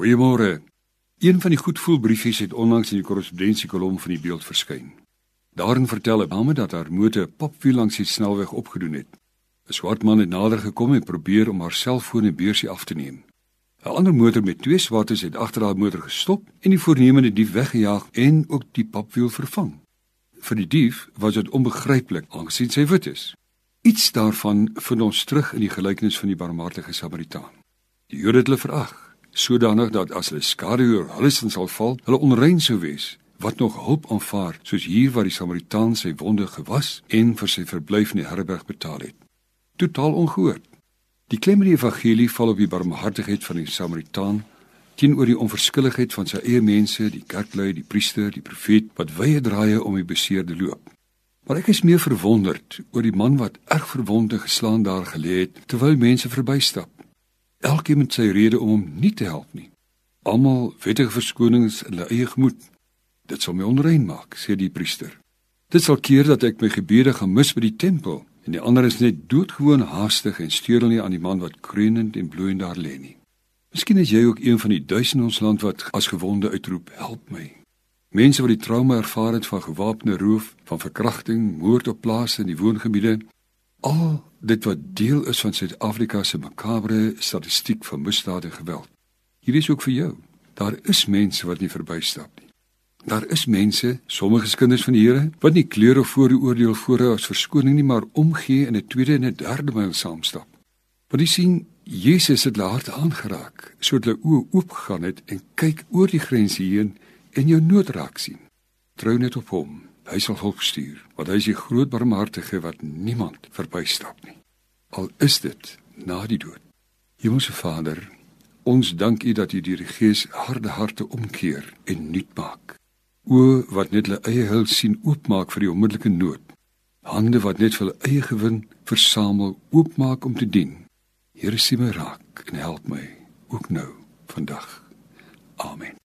Goeiemôre. Een van die goedvoelbriefies het onlangs in die korrespondensiekolom van die beeld verskyn. Daarin vertel 'n dame dat haar motor popwiel langs die snelweg opgedoen het. 'n Swart man het nader gekom en probeer om haar selfoon en beursie af te neem. 'n Ander motor met twee swartes het agter haar motor gestop en die voornemende dief weggejaag en ook die popwiel vervang. Vir die dief was dit onbegryplik aangesien sy wit is. Iets daarvan vind ons terug in die gelykenis van die barmhartige Samaritaan. Die Jode het hulle verag, sodanig dat as hulle skade oor hulle sin sal val, hulle onrein sou wees. Wat nog hulp aanvaar, soos hier waar die Samaritaan sy wonde gewas en vir sy verblyf in die herberg betaal het. Totaal ongehoord. Die klem in die evangelie val op die barmhartigheid van die Samaritaan teenoor die onverskilligheid van sy eie mense, die kerklui, die priester, die profeet wat wye draaie om die beseerde loop. Maar ek is meer verwonderd oor die man wat erg verwonde geslaan daar gelê het terwyl mense verbystap. Elkeen met sy rede om hom nie te help nie. Almal wettige verskonings in hulle eie gemoed. Dit sal my onrein maak, sê die priester. Dit sal keer dat ek my gebede gaan mis by die tempel en die ander is net doodgewoon haastig en steur hulle nie aan die man wat kreunend en bloeiend daar lê nie. Miskien is jy ook een van die duisende ons land wat as gewonde uitroep, help my. Mense wat die trauma ervaar het van gewapende roof, van verkrachting, moord op plase in die woongebiede, al dit wat deel is van Suid-Afrika se makabre statistiek van misdade en geweld. Hier is ook vir jou. Daar is mense wat nie verbystap nie. Daar is mense, sommige kinders van die Here, wat nie kleur of vooroordeel voorhou as verskoning nie, maar omgee en 'n tweede en 'n derde myl saamstap. Want jy sien, Jesus het hulle hart aangeraak, sodat hulle oë oopgegaan het en kyk oor die grense heen en jou nood raak sien. Trou net op hom. Hy sal hulp stuur, want hy is die groot barmhartige wat niemand verbystap nie. Al is dit na die dood. Hemelse Vader, ons dank U dat U die Gees harde harte omkeer en nuut maak. O wat net hulle eie hul sien oopmaak vir die onmiddellike nood. Hande wat net vir hulle eie gewin versamel oopmaak om te dien. Here sien my raak en help my ook nou vandag. Amen.